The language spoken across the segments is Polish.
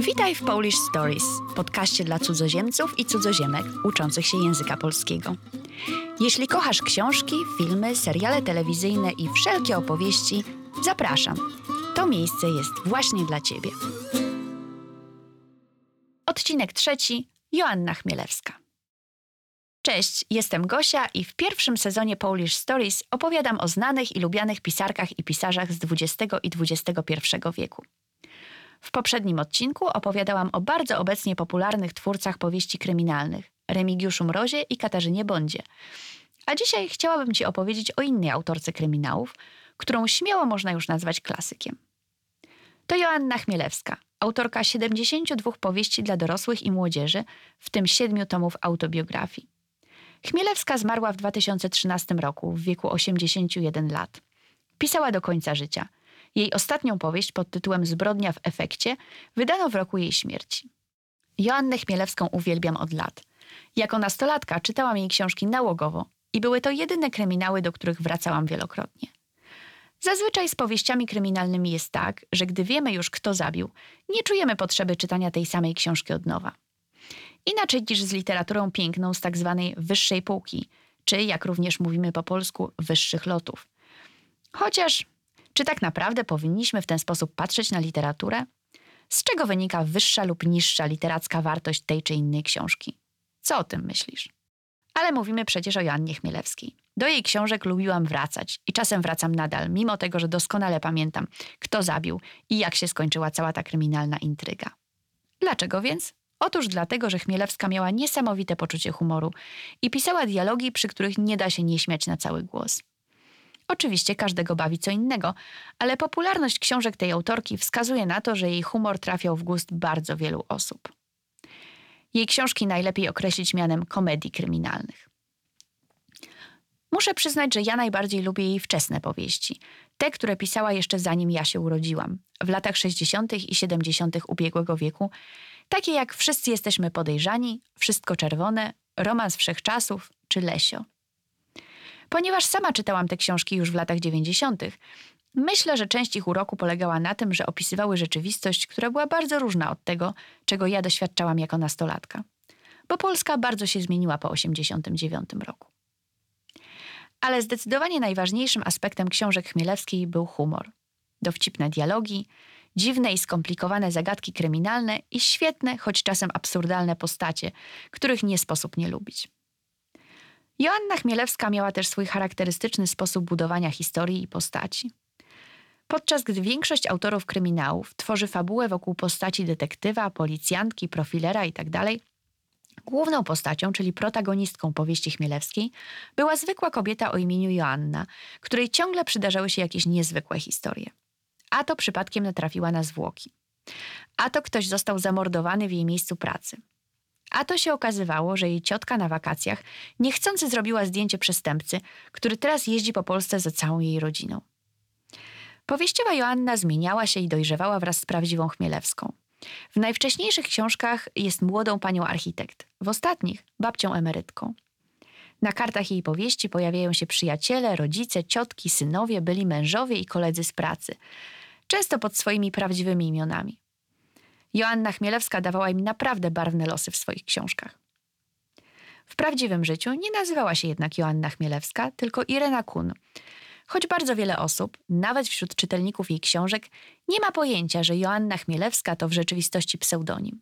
Witaj w Polish Stories, podcaście dla cudzoziemców i cudzoziemek uczących się języka polskiego. Jeśli kochasz książki, filmy, seriale telewizyjne i wszelkie opowieści, zapraszam. To miejsce jest właśnie dla Ciebie. Odcinek trzeci. Joanna Chmielewska. Cześć, jestem Gosia i w pierwszym sezonie Polish Stories opowiadam o znanych i lubianych pisarkach i pisarzach z XX i XXI wieku. W poprzednim odcinku opowiadałam o bardzo obecnie popularnych twórcach powieści kryminalnych Remigiuszu Mrozie i Katarzynie Bondzie. A dzisiaj chciałabym Ci opowiedzieć o innej autorce kryminałów, którą śmiało można już nazwać klasykiem. To Joanna Chmielewska, autorka 72 powieści dla dorosłych i młodzieży, w tym 7 tomów autobiografii. Chmielewska zmarła w 2013 roku w wieku 81 lat. Pisała do końca życia. Jej ostatnią powieść pod tytułem Zbrodnia w efekcie wydano w roku jej śmierci. Joannę Chmielewską uwielbiam od lat. Jako nastolatka czytałam jej książki nałogowo i były to jedyne kryminały, do których wracałam wielokrotnie. Zazwyczaj z powieściami kryminalnymi jest tak, że gdy wiemy już, kto zabił, nie czujemy potrzeby czytania tej samej książki od nowa. Inaczej niż z literaturą piękną z tak zwanej wyższej półki, czy jak również mówimy po polsku, wyższych lotów. Chociaż, czy tak naprawdę powinniśmy w ten sposób patrzeć na literaturę? Z czego wynika wyższa lub niższa literacka wartość tej czy innej książki? Co o tym myślisz? Ale mówimy przecież o Joannie Chmielewskiej. Do jej książek lubiłam wracać i czasem wracam nadal, mimo tego, że doskonale pamiętam, kto zabił i jak się skończyła cała ta kryminalna intryga. Dlaczego więc? Otóż dlatego, że Chmielewska miała niesamowite poczucie humoru i pisała dialogi, przy których nie da się nie śmiać na cały głos. Oczywiście każdego bawi co innego, ale popularność książek tej autorki wskazuje na to, że jej humor trafiał w gust bardzo wielu osób. Jej książki najlepiej określić mianem komedii kryminalnych. Muszę przyznać, że ja najbardziej lubię jej wczesne powieści. Te, które pisała jeszcze zanim ja się urodziłam, w latach 60. i 70. ubiegłego wieku, takie jak Wszyscy jesteśmy podejrzani, Wszystko czerwone, Romans wszechczasów czy Lesio. Ponieważ sama czytałam te książki już w latach 90., myślę, że część ich uroku polegała na tym, że opisywały rzeczywistość, która była bardzo różna od tego, czego ja doświadczałam jako nastolatka. Bo Polska bardzo się zmieniła po 89 roku. Ale zdecydowanie najważniejszym aspektem książek Chmielewskiej był humor. Dowcipne dialogi, dziwne i skomplikowane zagadki kryminalne i świetne, choć czasem absurdalne postacie, których nie sposób nie lubić. Joanna Chmielewska miała też swój charakterystyczny sposób budowania historii i postaci. Podczas gdy większość autorów kryminałów tworzy fabułę wokół postaci detektywa, policjantki, profilera itd., tak Główną postacią, czyli protagonistką powieści Chmielewskiej, była zwykła kobieta o imieniu Joanna, której ciągle przydarzały się jakieś niezwykłe historie. A to przypadkiem natrafiła na zwłoki. A to ktoś został zamordowany w jej miejscu pracy. A to się okazywało, że jej ciotka na wakacjach niechcący zrobiła zdjęcie przestępcy, który teraz jeździ po Polsce za całą jej rodziną. Powieściowa Joanna zmieniała się i dojrzewała wraz z prawdziwą Chmielewską. W najwcześniejszych książkach jest młodą panią architekt, w ostatnich babcią emerytką. Na kartach jej powieści pojawiają się przyjaciele, rodzice, ciotki, synowie, byli mężowie i koledzy z pracy, często pod swoimi prawdziwymi imionami. Joanna Chmielewska dawała im naprawdę barwne losy w swoich książkach. W prawdziwym życiu nie nazywała się jednak Joanna Chmielewska, tylko Irena Kun, choć bardzo wiele osób, nawet wśród czytelników jej książek, nie ma pojęcia, że Joanna Chmielewska to w rzeczywistości pseudonim.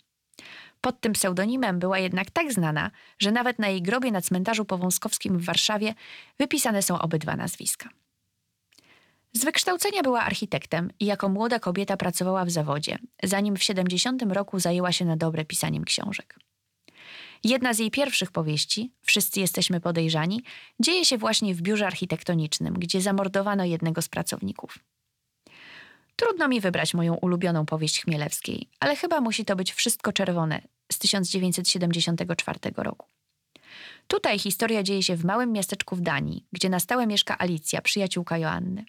Pod tym pseudonimem była jednak tak znana, że nawet na jej grobie na cmentarzu powązkowskim w Warszawie wypisane są obydwa nazwiska. Z wykształcenia była architektem i jako młoda kobieta pracowała w zawodzie, zanim w 70 roku zajęła się na dobre pisaniem książek. Jedna z jej pierwszych powieści, Wszyscy jesteśmy podejrzani, dzieje się właśnie w biurze architektonicznym, gdzie zamordowano jednego z pracowników. Trudno mi wybrać moją ulubioną powieść Chmielewskiej, ale chyba musi to być Wszystko Czerwone z 1974 roku. Tutaj historia dzieje się w małym miasteczku w Danii, gdzie na stałe mieszka Alicja, przyjaciółka Joanny.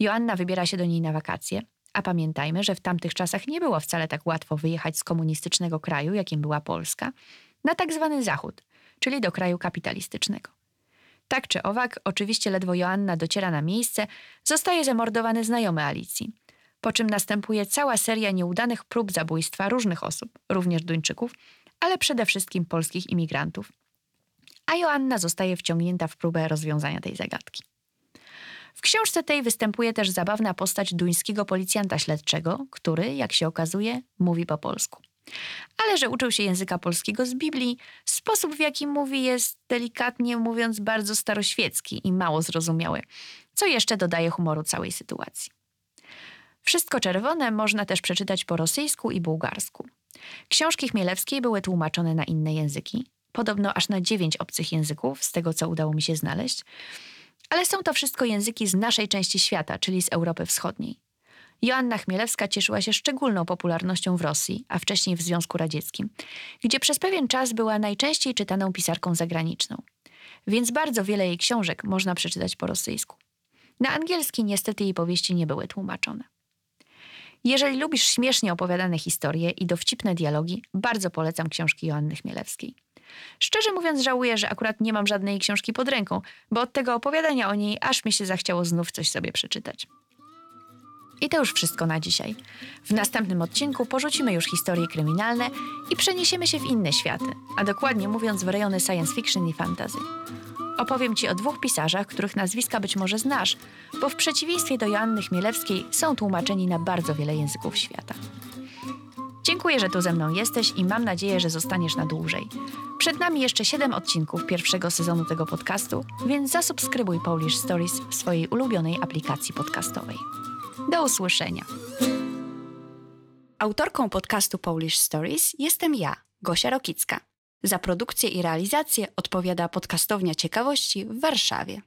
Joanna wybiera się do niej na wakacje, a pamiętajmy, że w tamtych czasach nie było wcale tak łatwo wyjechać z komunistycznego kraju, jakim była Polska, na tak zwany Zachód, czyli do kraju kapitalistycznego. Tak czy owak, oczywiście ledwo Joanna dociera na miejsce, zostaje zamordowany znajomy Alicji. po czym następuje cała seria nieudanych prób zabójstwa różnych osób, również Duńczyków, ale przede wszystkim polskich imigrantów. A Joanna zostaje wciągnięta w próbę rozwiązania tej zagadki. W książce tej występuje też zabawna postać duńskiego policjanta śledczego, który, jak się okazuje, mówi po polsku. Ale że uczył się języka polskiego z Biblii, sposób w jaki mówi jest delikatnie mówiąc bardzo staroświecki i mało zrozumiały, co jeszcze dodaje humoru całej sytuacji. Wszystko czerwone można też przeczytać po rosyjsku i bułgarsku. Książki Chmielewskiej były tłumaczone na inne języki, podobno aż na dziewięć obcych języków, z tego co udało mi się znaleźć, ale są to wszystko języki z naszej części świata, czyli z Europy Wschodniej. Joanna Chmielewska cieszyła się szczególną popularnością w Rosji, a wcześniej w Związku Radzieckim, gdzie przez pewien czas była najczęściej czytaną pisarką zagraniczną. Więc bardzo wiele jej książek można przeczytać po rosyjsku. Na angielski niestety jej powieści nie były tłumaczone. Jeżeli lubisz śmiesznie opowiadane historie i dowcipne dialogi, bardzo polecam książki Joanny Chmielewskiej. Szczerze mówiąc, żałuję, że akurat nie mam żadnej książki pod ręką, bo od tego opowiadania o niej aż mi się zachciało znów coś sobie przeczytać. I to już wszystko na dzisiaj. W następnym odcinku porzucimy już historie kryminalne i przeniesiemy się w inne światy, a dokładnie mówiąc w rejony science fiction i fantasy. Opowiem Ci o dwóch pisarzach, których nazwiska być może znasz, bo w przeciwieństwie do Joanny Chmielewskiej są tłumaczeni na bardzo wiele języków świata. Dziękuję, że tu ze mną jesteś i mam nadzieję, że zostaniesz na dłużej. Przed nami jeszcze 7 odcinków pierwszego sezonu tego podcastu, więc zasubskrybuj Polish Stories w swojej ulubionej aplikacji podcastowej. Do usłyszenia. Autorką podcastu Polish Stories jestem ja, Gosia Rokicka. Za produkcję i realizację odpowiada podcastownia ciekawości w Warszawie.